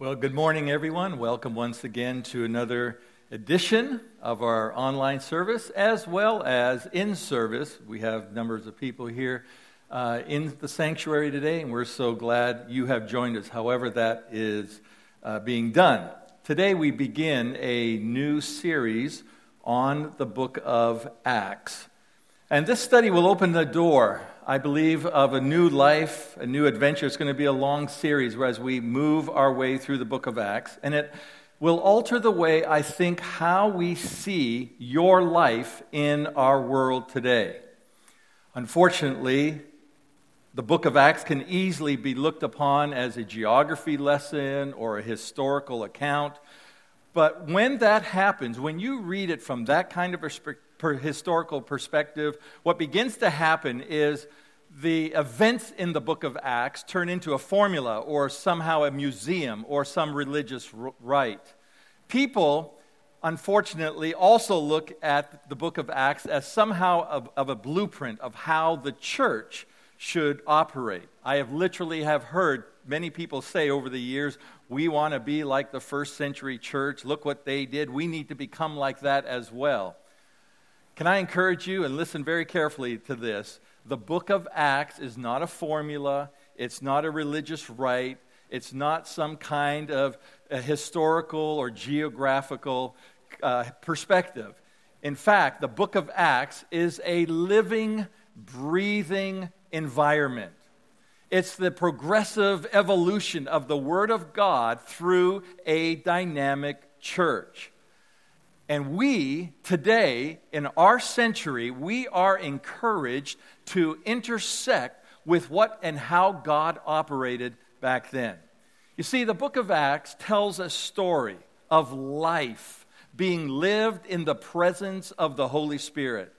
Well, good morning, everyone. Welcome once again to another edition of our online service, as well as in service. We have numbers of people here uh, in the sanctuary today, and we're so glad you have joined us, however, that is uh, being done. Today, we begin a new series on the book of Acts. And this study will open the door I believe, of a new life, a new adventure. It's going to be a long series where as we move our way through the book of Acts. And it will alter the way I think how we see your life in our world today. Unfortunately, the book of Acts can easily be looked upon as a geography lesson or a historical account. But when that happens, when you read it from that kind of historical perspective, what begins to happen is the events in the book of Acts turn into a formula or somehow a museum or some religious rite. People, unfortunately, also look at the book of Acts as somehow of, of a blueprint of how the church should operate. I have literally have heard many people say over the years, we want to be like the first century church. Look what they did. We need to become like that as well. Can I encourage you and listen very carefully to this? The book of Acts is not a formula, it's not a religious rite, it's not some kind of a historical or geographical uh, perspective. In fact, the book of Acts is a living, breathing environment. It's the progressive evolution of the Word of God through a dynamic church. And we, today, in our century, we are encouraged to intersect with what and how God operated back then. You see, the book of Acts tells a story of life being lived in the presence of the Holy Spirit.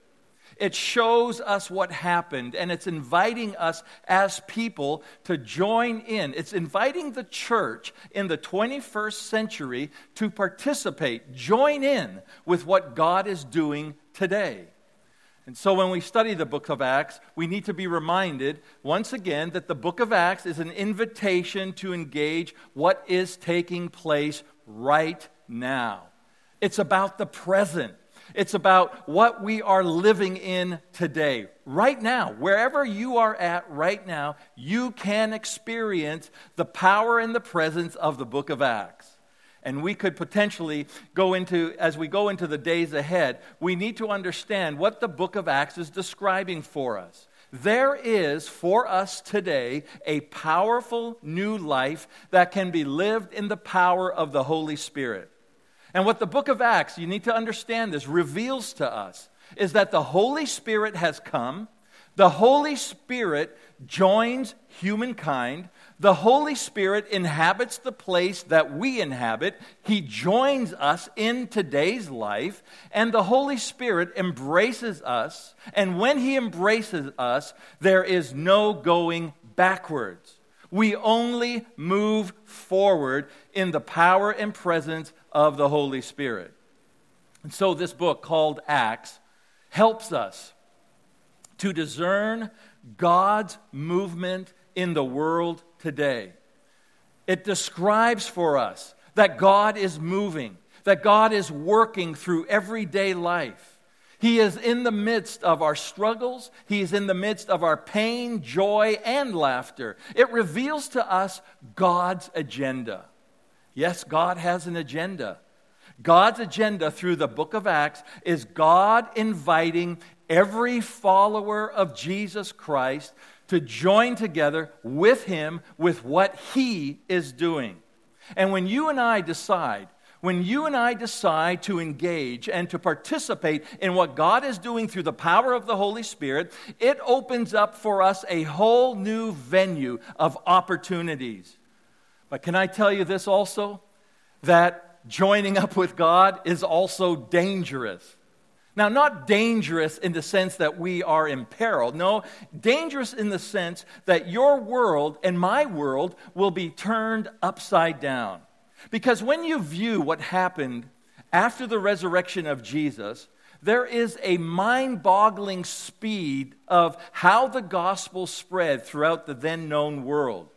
It shows us what happened, and it's inviting us as people to join in. It's inviting the church in the 21st century to participate, join in with what God is doing today. And so when we study the book of Acts, we need to be reminded once again that the book of Acts is an invitation to engage what is taking place right now. It's about the present. It's about what we are living in today. Right now, wherever you are at right now, you can experience the power and the presence of the book of Acts. And we could potentially go into, as we go into the days ahead, we need to understand what the book of Acts is describing for us. There is for us today a powerful new life that can be lived in the power of the Holy Spirit. And what the book of Acts, you need to understand this, reveals to us is that the Holy Spirit has come. The Holy Spirit joins humankind. The Holy Spirit inhabits the place that we inhabit. He joins us in today's life. And the Holy Spirit embraces us. And when He embraces us, there is no going backwards. We only move forward in the power and presence of the Holy Spirit. And so, this book called Acts helps us to discern God's movement in the world today. It describes for us that God is moving, that God is working through everyday life. He is in the midst of our struggles. He is in the midst of our pain, joy, and laughter. It reveals to us God's agenda. Yes, God has an agenda. God's agenda through the book of Acts is God inviting every follower of Jesus Christ to join together with Him with what He is doing. And when you and I decide, when you and I decide to engage and to participate in what God is doing through the power of the Holy Spirit, it opens up for us a whole new venue of opportunities. But can I tell you this also? That joining up with God is also dangerous. Now, not dangerous in the sense that we are imperiled. No, dangerous in the sense that your world and my world will be turned upside down. Because when you view what happened after the resurrection of Jesus, there is a mind boggling speed of how the gospel spread throughout the then known world.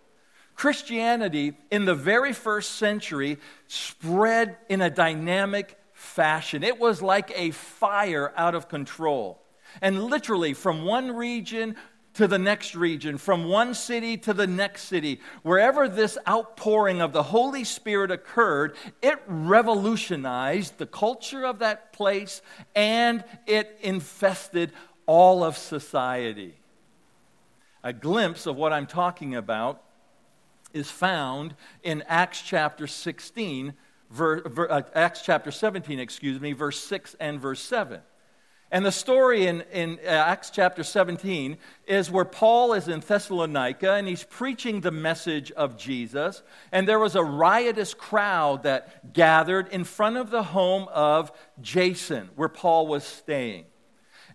Christianity in the very first century spread in a dynamic fashion. It was like a fire out of control. And literally, from one region to the next region, from one city to the next city, wherever this outpouring of the Holy Spirit occurred, it revolutionized the culture of that place and it infested all of society. A glimpse of what I'm talking about is found in Acts chapter 16, ver, ver, uh, Acts chapter 17, excuse me, verse 6 and verse 7. And the story in, in uh, Acts chapter 17 is where Paul is in Thessalonica and he's preaching the message of Jesus. And there was a riotous crowd that gathered in front of the home of Jason, where Paul was staying.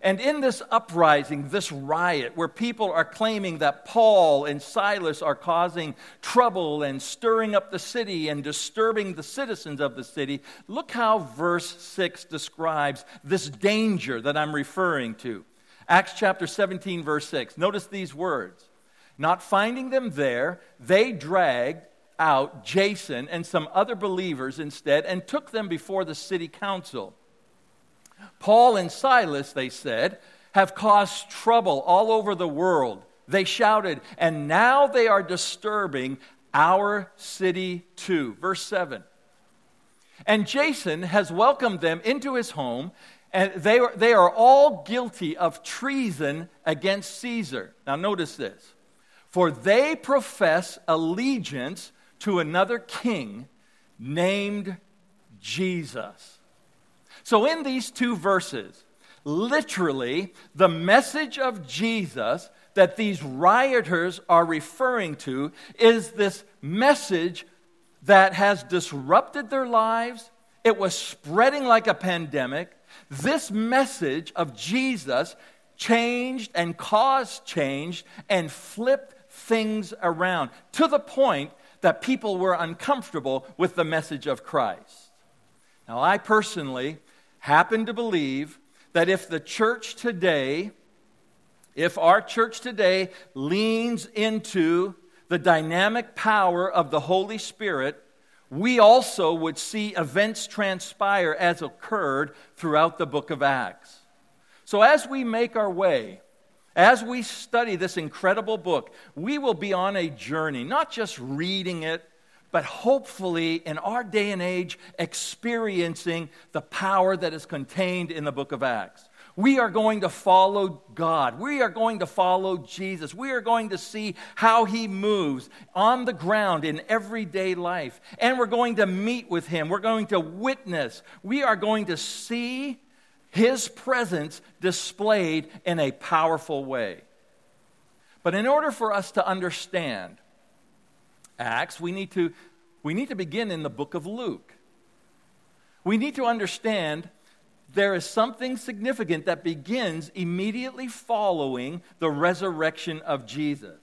And in this uprising, this riot, where people are claiming that Paul and Silas are causing trouble and stirring up the city and disturbing the citizens of the city, look how verse 6 describes this danger that I'm referring to. Acts chapter 17, verse 6. Notice these words. Not finding them there, they dragged out Jason and some other believers instead and took them before the city council. Paul and Silas, they said, have caused trouble all over the world. They shouted, and now they are disturbing our city too. Verse 7. And Jason has welcomed them into his home, and they are, they are all guilty of treason against Caesar. Now, notice this. For they profess allegiance to another king named Jesus. So, in these two verses, literally, the message of Jesus that these rioters are referring to is this message that has disrupted their lives. It was spreading like a pandemic. This message of Jesus changed and caused change and flipped things around to the point that people were uncomfortable with the message of Christ. Now, I personally happen to believe that if the church today, if our church today leans into the dynamic power of the Holy Spirit, we also would see events transpire as occurred throughout the book of Acts. So, as we make our way, as we study this incredible book, we will be on a journey, not just reading it but hopefully in our day and age, experiencing the power that is contained in the book of Acts. We are going to follow God. We are going to follow Jesus. We are going to see how He moves on the ground in everyday life. And we're going to meet with Him. We're going to witness. We are going to see His presence displayed in a powerful way. But in order for us to understand Acts, we need to, we need to begin in the book of Luke. We need to understand there is something significant that begins immediately following the resurrection of Jesus.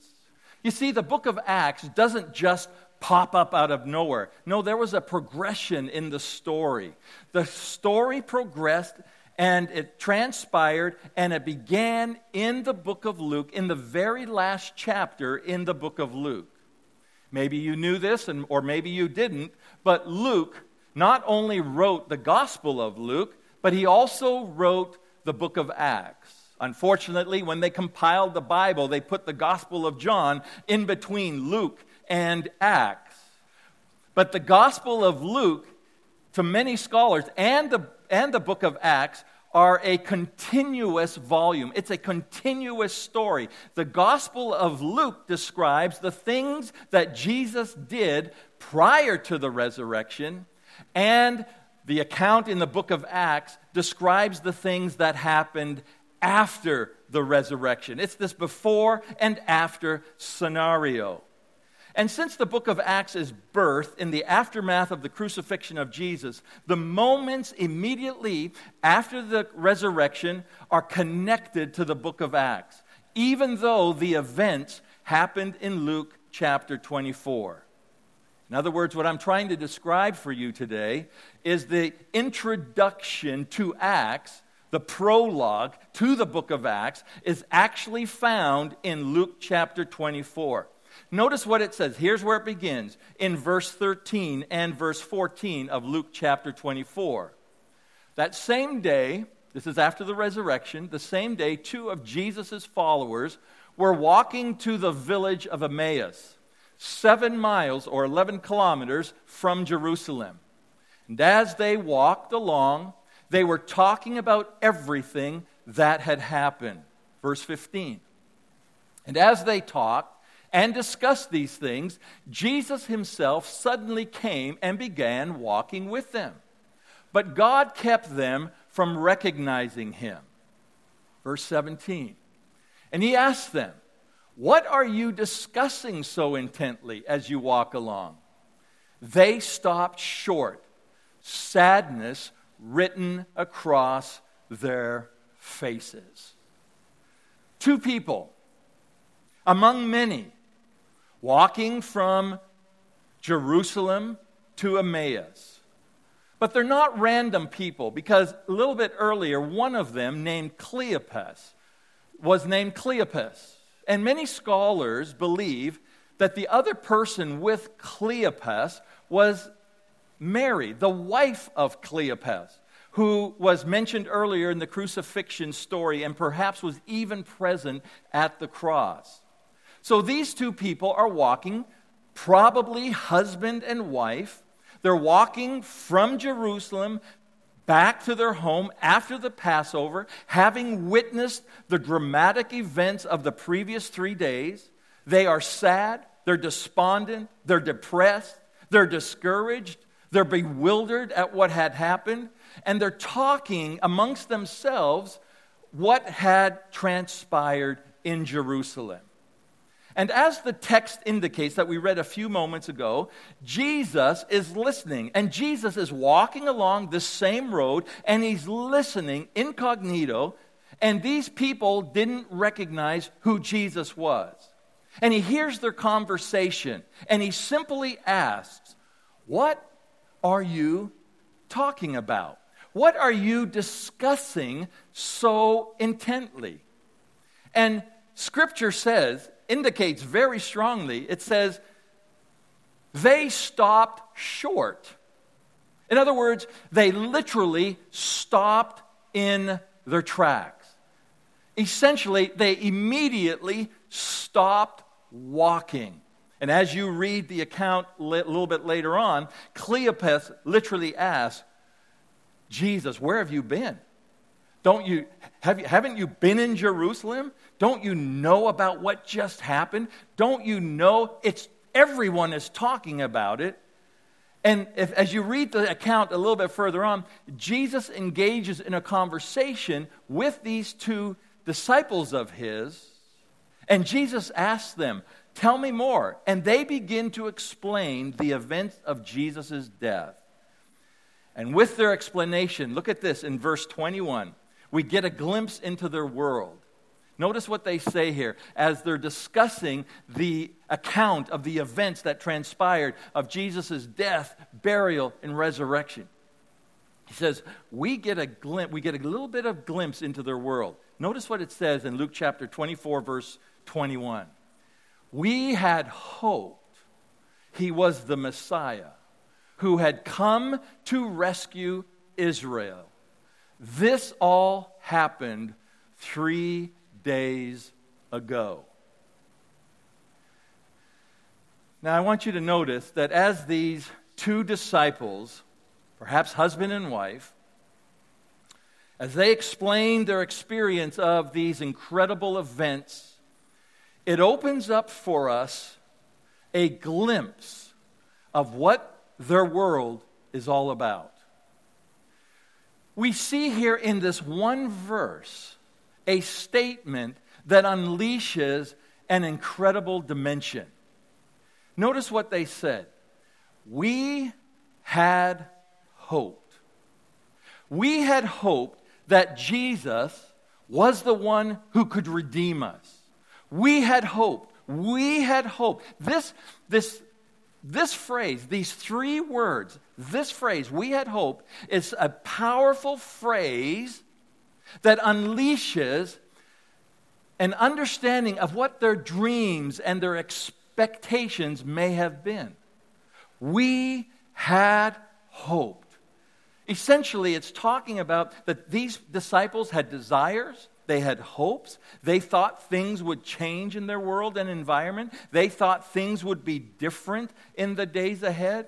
You see, the book of Acts doesn't just pop up out of nowhere. No, there was a progression in the story. The story progressed and it transpired and it began in the book of Luke, in the very last chapter in the book of Luke. Maybe you knew this, and, or maybe you didn't, but Luke not only wrote the Gospel of Luke, but he also wrote the book of Acts. Unfortunately, when they compiled the Bible, they put the Gospel of John in between Luke and Acts. But the Gospel of Luke, to many scholars, and the, and the book of Acts, are a continuous volume. It's a continuous story. The Gospel of Luke describes the things that Jesus did prior to the resurrection, and the account in the book of Acts describes the things that happened after the resurrection. It's this before and after scenario. And since the book of Acts is birth in the aftermath of the crucifixion of Jesus, the moments immediately after the resurrection are connected to the book of Acts, even though the events happened in Luke chapter 24. In other words, what I'm trying to describe for you today is the introduction to Acts, the prologue to the book of Acts, is actually found in Luke chapter 24. Notice what it says. Here's where it begins in verse 13 and verse 14 of Luke chapter 24. That same day, this is after the resurrection, the same day, two of Jesus' followers were walking to the village of Emmaus, seven miles or 11 kilometers from Jerusalem. And as they walked along, they were talking about everything that had happened. Verse 15. And as they talked and discussed these things, Jesus himself suddenly came and began walking with them. But God kept them from recognizing him. Verse 17. And he asked them, What are you discussing so intently as you walk along? They stopped short, sadness written across their faces. Two people among many walking from Jerusalem to Emmaus. But they're not random people because a little bit earlier, one of them, named Cleopas, was named Cleopas. And many scholars believe that the other person with Cleopas was Mary, the wife of Cleopas, who was mentioned earlier in the crucifixion story and perhaps was even present at the cross. So these two people are walking, probably husband and wife. They're walking from Jerusalem back to their home after the Passover, having witnessed the dramatic events of the previous three days. They are sad, they're despondent, they're depressed, they're discouraged, they're bewildered at what had happened, and they're talking amongst themselves what had transpired in Jerusalem. And as the text indicates that we read a few moments ago, Jesus is listening. And Jesus is walking along the same road and he's listening incognito. And these people didn't recognize who Jesus was. And he hears their conversation and he simply asks, What are you talking about? What are you discussing so intently? And scripture says indicates very strongly it says, they stopped short. In other words, they literally stopped in their tracks. Essentially, they immediately stopped walking. And as you read the account a little bit later on, Cleopas literally asks, Jesus, where have you been? Don't you, have you, haven't you been in Jerusalem? Don't you know about what just happened? Don't you know it's everyone is talking about it? And if, as you read the account a little bit further on, Jesus engages in a conversation with these two disciples of his, and Jesus asks them, Tell me more. And they begin to explain the events of Jesus' death. And with their explanation, look at this in verse 21 we get a glimpse into their world. Notice what they say here as they're discussing the account of the events that transpired of Jesus' death, burial, and resurrection. He says, we get a glimpse, we get a little bit of glimpse into their world. Notice what it says in Luke chapter 24, verse 21. We had hoped he was the Messiah who had come to rescue Israel. This all happened three days ago. Now, I want you to notice that as these two disciples, perhaps husband and wife, as they explain their experience of these incredible events, it opens up for us a glimpse of what their world is all about we see here in this one verse a statement that unleashes an incredible dimension. Notice what they said. We had hoped. We had hoped that Jesus was the one who could redeem us. We had hoped. We had hoped. This, this this phrase, these three words, this phrase, we had hope, is a powerful phrase that unleashes an understanding of what their dreams and their expectations may have been. We had hoped. Essentially, it's talking about that these disciples had desires, they had hopes, they thought things would change in their world and environment, they thought things would be different in the days ahead.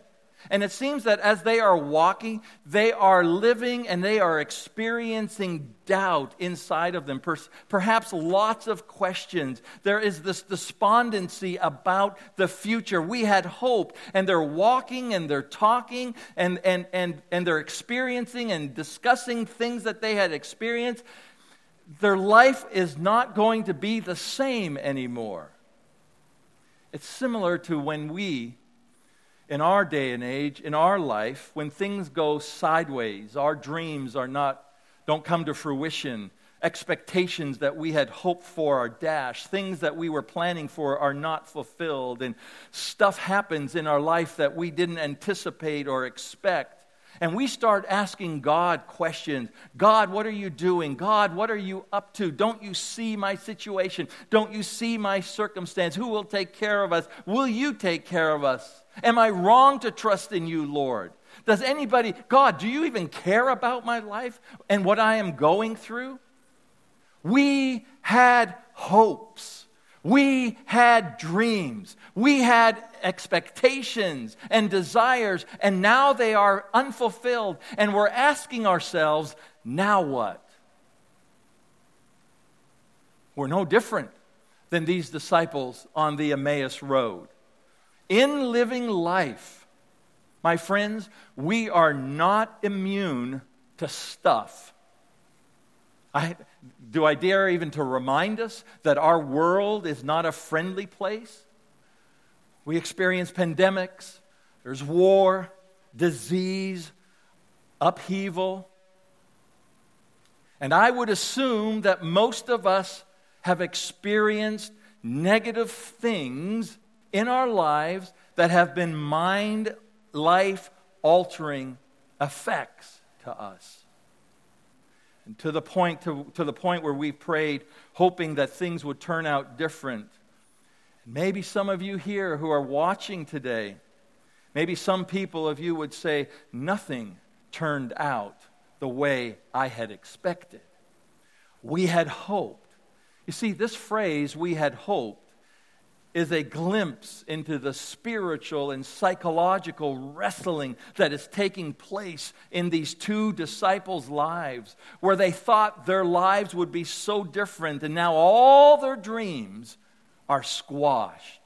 And it seems that as they are walking, they are living and they are experiencing doubt inside of them, perhaps lots of questions. There is this despondency about the future. We had hope, and they're walking and they're talking and, and, and, and they're experiencing and discussing things that they had experienced. Their life is not going to be the same anymore. It's similar to when we in our day and age, in our life, when things go sideways, our dreams are not, don't come to fruition, expectations that we had hoped for are dashed, things that we were planning for are not fulfilled, and stuff happens in our life that we didn't anticipate or expect. And we start asking God questions God, what are you doing? God, what are you up to? Don't you see my situation? Don't you see my circumstance? Who will take care of us? Will you take care of us? Am I wrong to trust in you, Lord? Does anybody, God, do you even care about my life and what I am going through? We had hopes. We had dreams. We had expectations and desires, and now they are unfulfilled. And we're asking ourselves, now what? We're no different than these disciples on the Emmaus Road. In living life, my friends, we are not immune to stuff. I, do I dare even to remind us that our world is not a friendly place? We experience pandemics, there's war, disease, upheaval. And I would assume that most of us have experienced negative things in our lives that have been mind life altering effects to us. And to the point to, to the point where we prayed hoping that things would turn out different. Maybe some of you here who are watching today, maybe some people of you would say, Nothing turned out the way I had expected. We had hoped. You see, this phrase, we had hoped, is a glimpse into the spiritual and psychological wrestling that is taking place in these two disciples' lives, where they thought their lives would be so different, and now all their dreams are squashed.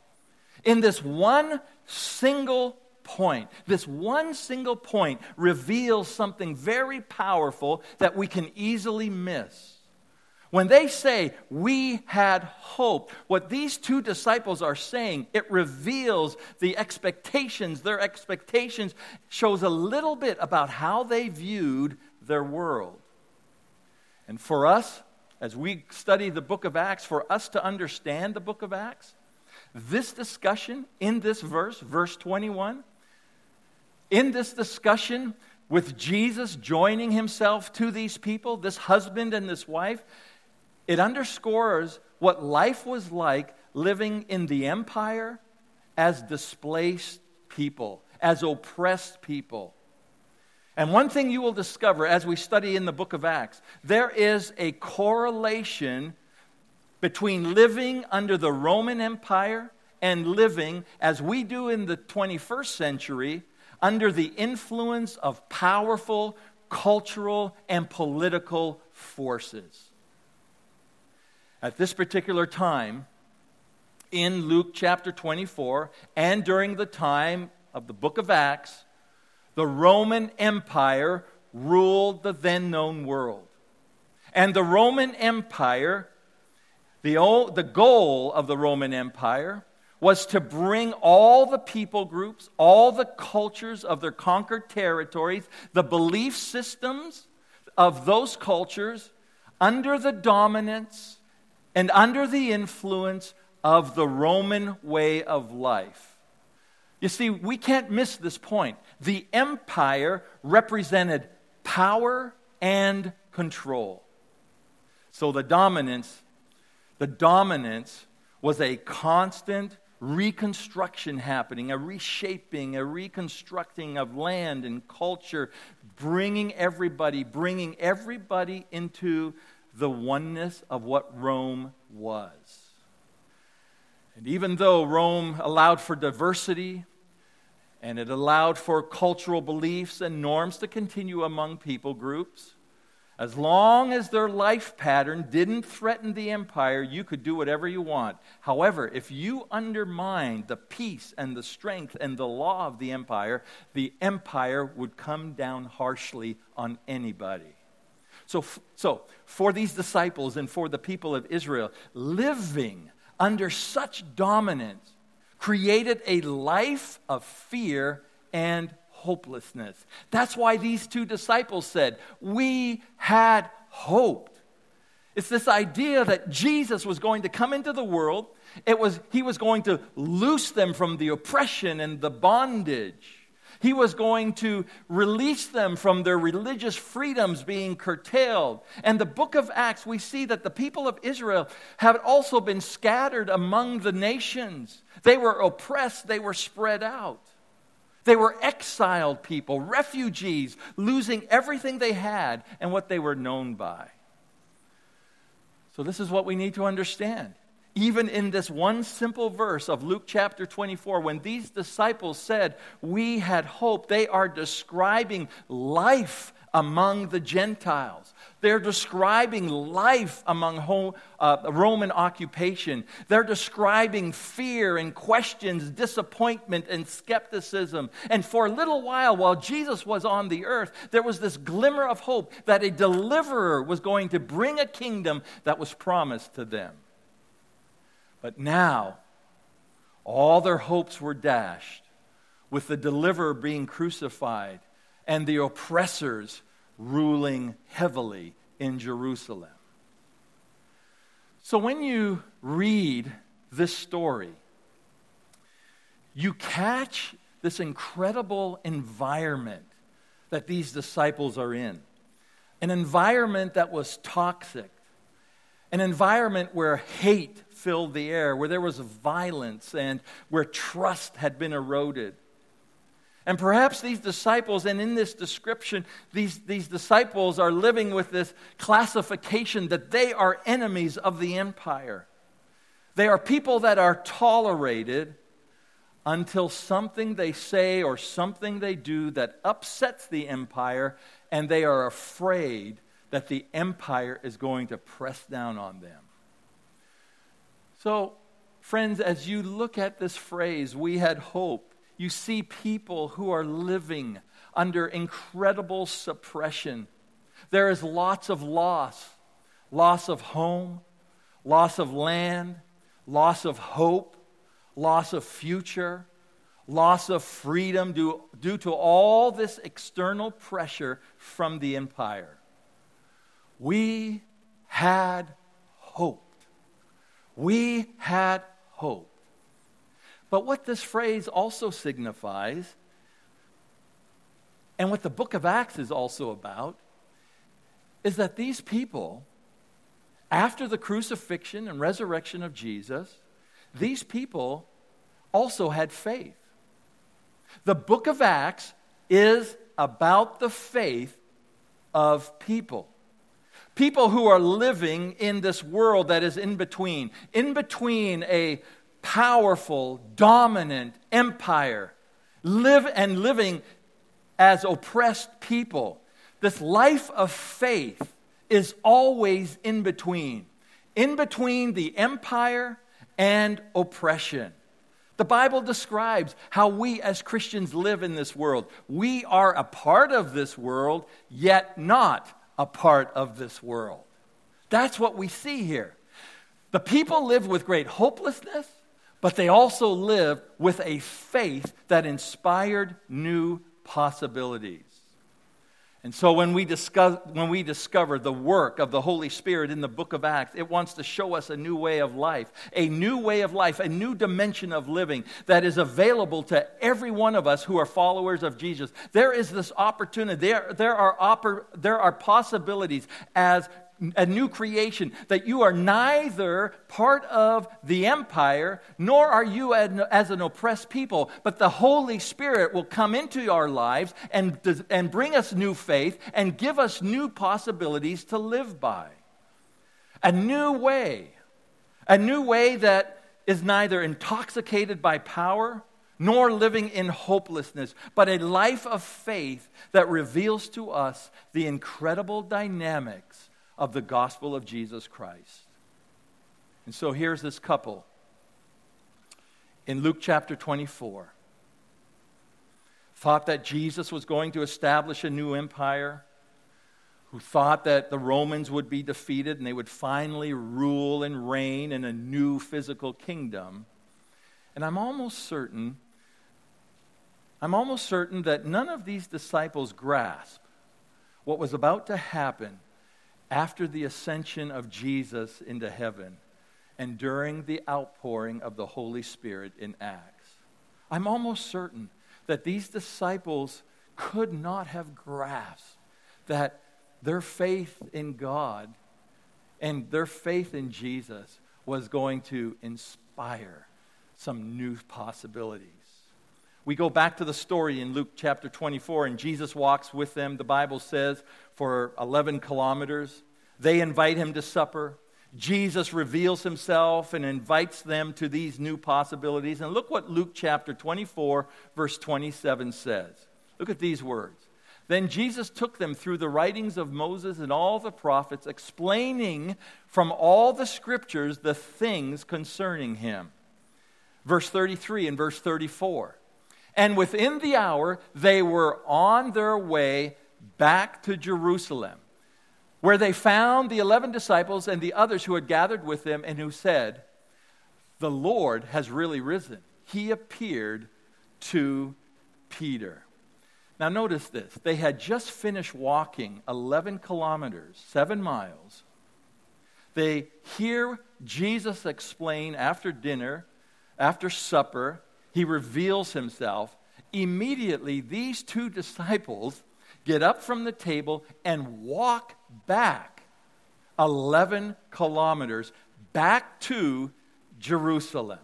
In this one single point, this one single point reveals something very powerful that we can easily miss. When they say, We had hope, what these two disciples are saying, it reveals the expectations. Their expectations shows a little bit about how they viewed their world. And for us, as we study the book of Acts, for us to understand the book of Acts, this discussion in this verse, verse 21, in this discussion with Jesus joining himself to these people, this husband and this wife, it underscores what life was like living in the empire as displaced people, as oppressed people. And one thing you will discover as we study in the book of Acts, there is a correlation between living under the Roman Empire and living, as we do in the 21st century, under the influence of powerful cultural and political forces. At this particular time, in Luke chapter 24, and during the time of the book of Acts, the Roman Empire ruled the then known world. And the Roman Empire, the, old, the goal of the Roman Empire was to bring all the people groups, all the cultures of their conquered territories, the belief systems of those cultures under the dominance and under the influence of the Roman way of life. You see, we can't miss this point. The empire represented power and control. So the dominance, the dominance was a constant reconstruction happening, a reshaping, a reconstructing of land and culture, bringing everybody, bringing everybody into the oneness of what Rome was. And even though Rome allowed for diversity and it allowed for cultural beliefs and norms to continue among people groups, as long as their life pattern didn't threaten the empire, you could do whatever you want. However, if you undermined the peace and the strength and the law of the empire, the empire would come down harshly on anybody. So, so for these disciples and for the people of Israel, living under such dominance created a life of fear and hopelessness. That's why these two disciples said, We had hoped. It's this idea that Jesus was going to come into the world. It was, he was going to loose them from the oppression and the bondage. He was going to release them from their religious freedoms being curtailed. And the book of Acts, we see that the people of Israel have also been scattered among the nations. They were oppressed, they were spread out. They were exiled people, refugees, losing everything they had and what they were known by. So, this is what we need to understand. Even in this one simple verse of Luke chapter 24, when these disciples said, We had hope, they are describing life among the Gentiles. They're describing life among home, uh, Roman occupation. They're describing fear and questions, disappointment and skepticism. And for a little while, while Jesus was on the earth, there was this glimmer of hope that a deliverer was going to bring a kingdom that was promised to them. But now, all their hopes were dashed with the deliverer being crucified and the oppressors ruling heavily in Jerusalem. So when you read this story, you catch this incredible environment that these disciples are in. An environment that was toxic, an environment where hate filled the air, where there was violence and where trust had been eroded. And perhaps these disciples, and in this description, these, these disciples are living with this classification that they are enemies of the empire. They are people that are tolerated until something they say or something they do that upsets the empire, and they are afraid that the empire is going to press down on them. So, friends, as you look at this phrase, we had hope you see people who are living under incredible suppression. There is lots of loss loss of home, loss of land, loss of hope, loss of future, loss of freedom due, due to all this external pressure from the empire. We had hoped. We had hope. But what this phrase also signifies, and what the book of Acts is also about, is that these people, after the crucifixion and resurrection of Jesus, these people also had faith. The book of Acts is about the faith of people. People who are living in this world that is in between, in between a powerful, dominant empire, live and living as oppressed people. This life of faith is always in between, in between the empire and oppression. The Bible describes how we as Christians live in this world. We are a part of this world, yet not a part of this world. That's what we see here. The people live with great hopelessness, but they also lived with a faith that inspired new possibilities. And so when we, discuss, when we discover the work of the Holy Spirit in the book of Acts, it wants to show us a new way of life, a new way of life, a new dimension of living that is available to every one of us who are followers of Jesus. There is this opportunity, there, there, are, oppor, there are possibilities as a new creation, that you are neither part of the empire, nor are you as an oppressed people, but the Holy Spirit will come into our lives and, and bring us new faith and give us new possibilities to live by. A new way, a new way that is neither intoxicated by power nor living in hopelessness, but a life of faith that reveals to us the incredible dynamics of the gospel of Jesus Christ. And so here's this couple in Luke chapter 24. Thought that Jesus was going to establish a new empire, who thought that the Romans would be defeated and they would finally rule and reign in a new physical kingdom. And I'm almost certain I'm almost certain that none of these disciples grasp what was about to happen after the ascension of Jesus into heaven and during the outpouring of the Holy Spirit in Acts. I'm almost certain that these disciples could not have grasped that their faith in God and their faith in Jesus was going to inspire some new possibilities. We go back to the story in Luke chapter 24, and Jesus walks with them, the Bible says, for 11 kilometers. They invite him to supper. Jesus reveals himself and invites them to these new possibilities. And look what Luke chapter 24, verse 27 says. Look at these words. Then Jesus took them through the writings of Moses and all the prophets, explaining from all the scriptures the things concerning him. Verse 33 and verse 34. And within the hour, they were on their way back to Jerusalem, where they found the 11 disciples and the others who had gathered with them and who said, The Lord has really risen. He appeared to Peter. Now, notice this. They had just finished walking 11 kilometers, seven miles. They hear Jesus explain after dinner, after supper, he reveals himself. Immediately, these two disciples get up from the table and walk back 11 kilometers back to Jerusalem.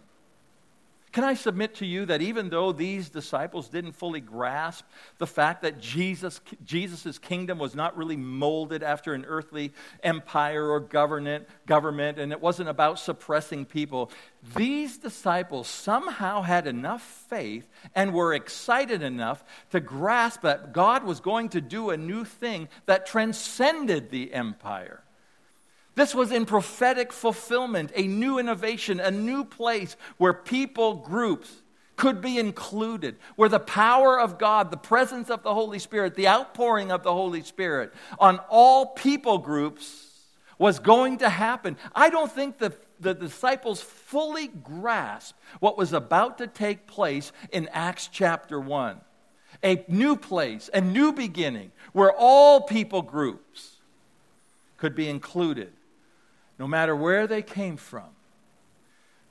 Can I submit to you that even though these disciples didn't fully grasp the fact that Jesus Jesus' kingdom was not really molded after an earthly empire or government, government, and it wasn't about suppressing people, these disciples somehow had enough faith and were excited enough to grasp that God was going to do a new thing that transcended the empire. This was in prophetic fulfillment, a new innovation, a new place where people groups could be included, where the power of God, the presence of the Holy Spirit, the outpouring of the Holy Spirit on all people groups was going to happen. I don't think the, the disciples fully grasped what was about to take place in Acts chapter 1. A new place, a new beginning, where all people groups could be included no matter where they came from,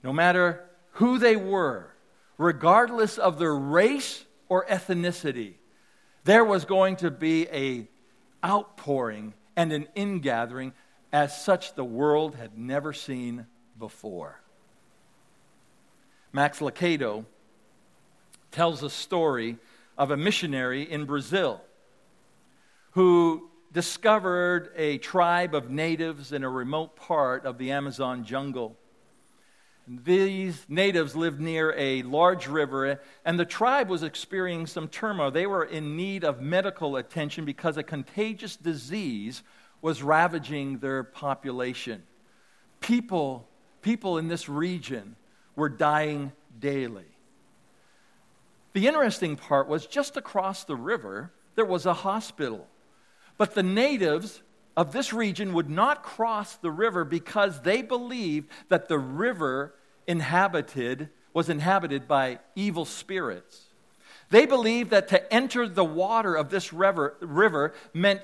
no matter who they were, regardless of their race or ethnicity, there was going to be a outpouring and an ingathering as such the world had never seen before. Max Lucado tells a story of a missionary in Brazil who discovered a tribe of natives in a remote part of the Amazon jungle. These natives lived near a large river, and the tribe was experiencing some turmoil. They were in need of medical attention because a contagious disease was ravaging their population. People, people in this region were dying daily. The interesting part was just across the river, there was a hospital. But the natives of this region would not cross the river because they believed that the river inhabited was inhabited by evil spirits. They believed that to enter the water of this river, river meant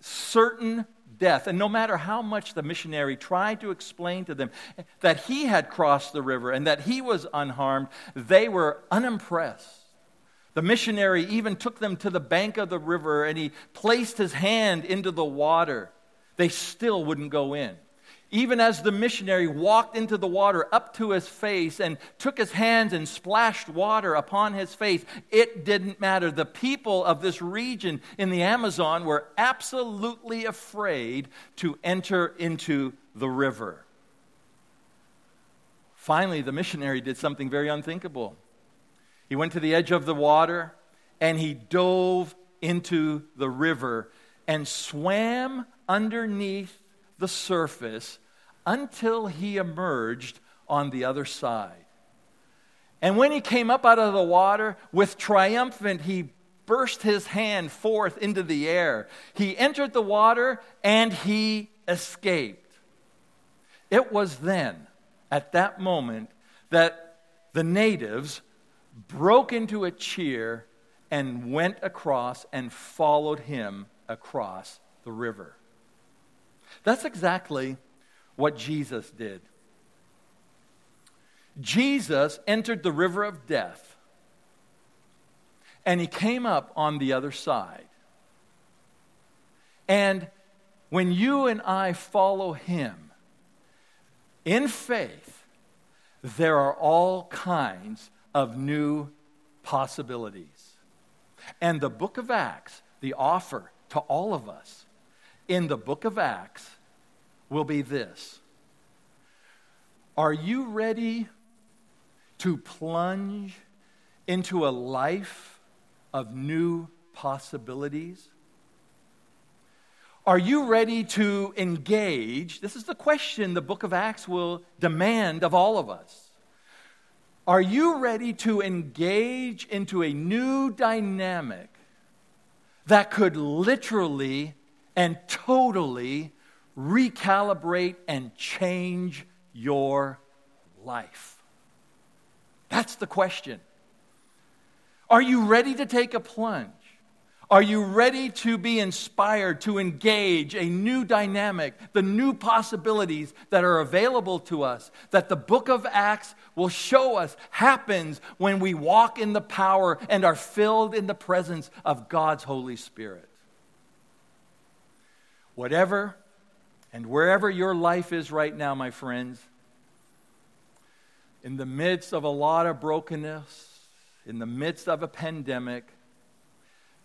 certain death. And no matter how much the missionary tried to explain to them that he had crossed the river and that he was unharmed, they were unimpressed. The missionary even took them to the bank of the river and he placed his hand into the water. they still wouldn't go in. Even as the missionary walked into the water up to his face and took his hands and splashed water upon his face, it didn't matter. The people of this region in the Amazon were absolutely afraid to enter into the river. Finally, the missionary did something very unthinkable. He went to the edge of the water and he dove into the river and swam underneath the surface until he emerged on the other side. And when he came up out of the water, with triumphant, he burst his hand forth into the air. He entered the water and he escaped. It was then, at that moment, that the natives broke into a cheer and went across and followed him across the river. That's exactly what Jesus did. Jesus entered the river of death and he came up on the other side. And when you and I follow him in faith, there are all kinds of new possibilities. And the book of Acts, the offer to all of us in the book of Acts will be this Are you ready to plunge into a life of new possibilities? Are you ready to engage? This is the question the book of Acts will demand of all of us. Are you ready to engage into a new dynamic that could literally and totally recalibrate and change your life? That's the question. Are you ready to take a plunge? Are you ready to be inspired to engage a new dynamic, the new possibilities that are available to us, that the book of Acts will show us happens when we walk in the power and are filled in the presence of God's Holy Spirit? Whatever and wherever your life is right now, my friends, in the midst of a lot of brokenness, in the midst of a pandemic,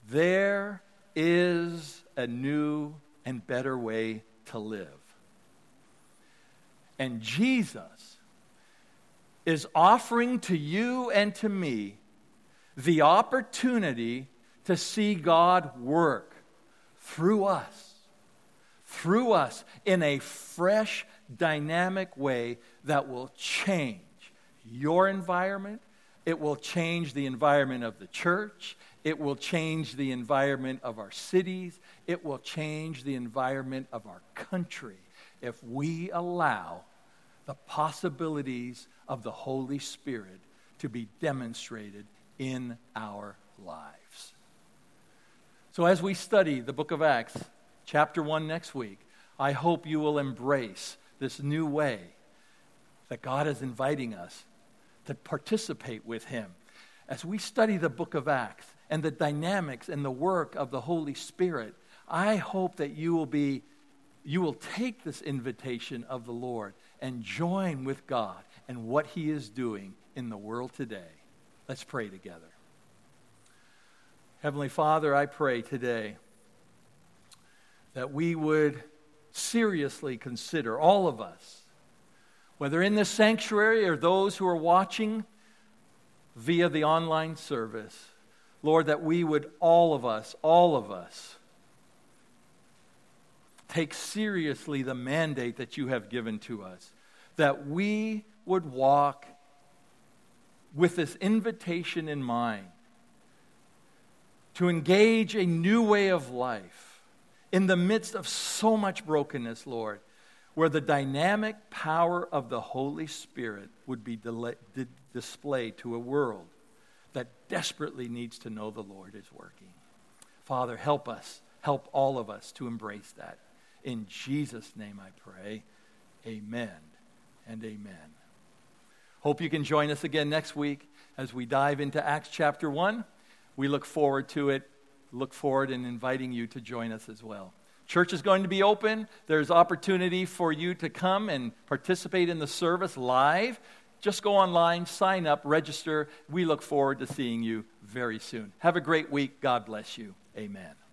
there is a new and better way to live. And Jesus is offering to you and to me the opportunity to see God work through us through us in a fresh, dynamic way that will change your environment. It will change the environment of the church. It will change the environment of our cities. It will change the environment of our country if we allow the possibilities of the Holy Spirit to be demonstrated in our lives. So, as we study the book of Acts, chapter 1 next week, I hope you will embrace this new way that God is inviting us to participate with Him. As we study the book of Acts and the dynamics and the work of the Holy Spirit, I hope that you will be you will take this invitation of the Lord and join with God and what He is doing in the world today. Let's pray together. Heavenly Father, I pray today that we would seriously consider, all of us, whether in this sanctuary or those who are watching via the online service, Lord, that we would, all of us, all of us, take seriously the mandate that you have given to us, that we would walk with this invitation in mind to engage a new way of life in the midst of so much brokenness, Lord, where the dynamic power of the Holy Spirit would be displayed to a world that desperately needs to know the Lord is working. Father, help us, help all of us to embrace that. In Jesus' name I pray. Amen and amen. Hope you can join us again next week as we dive into Acts chapter 1. We look forward to it look forward in inviting you to join us as well. Church is going to be open. There's opportunity for you to come and participate in the service live. Just go online, sign up, register. We look forward to seeing you very soon. Have a great week. God bless you. Amen.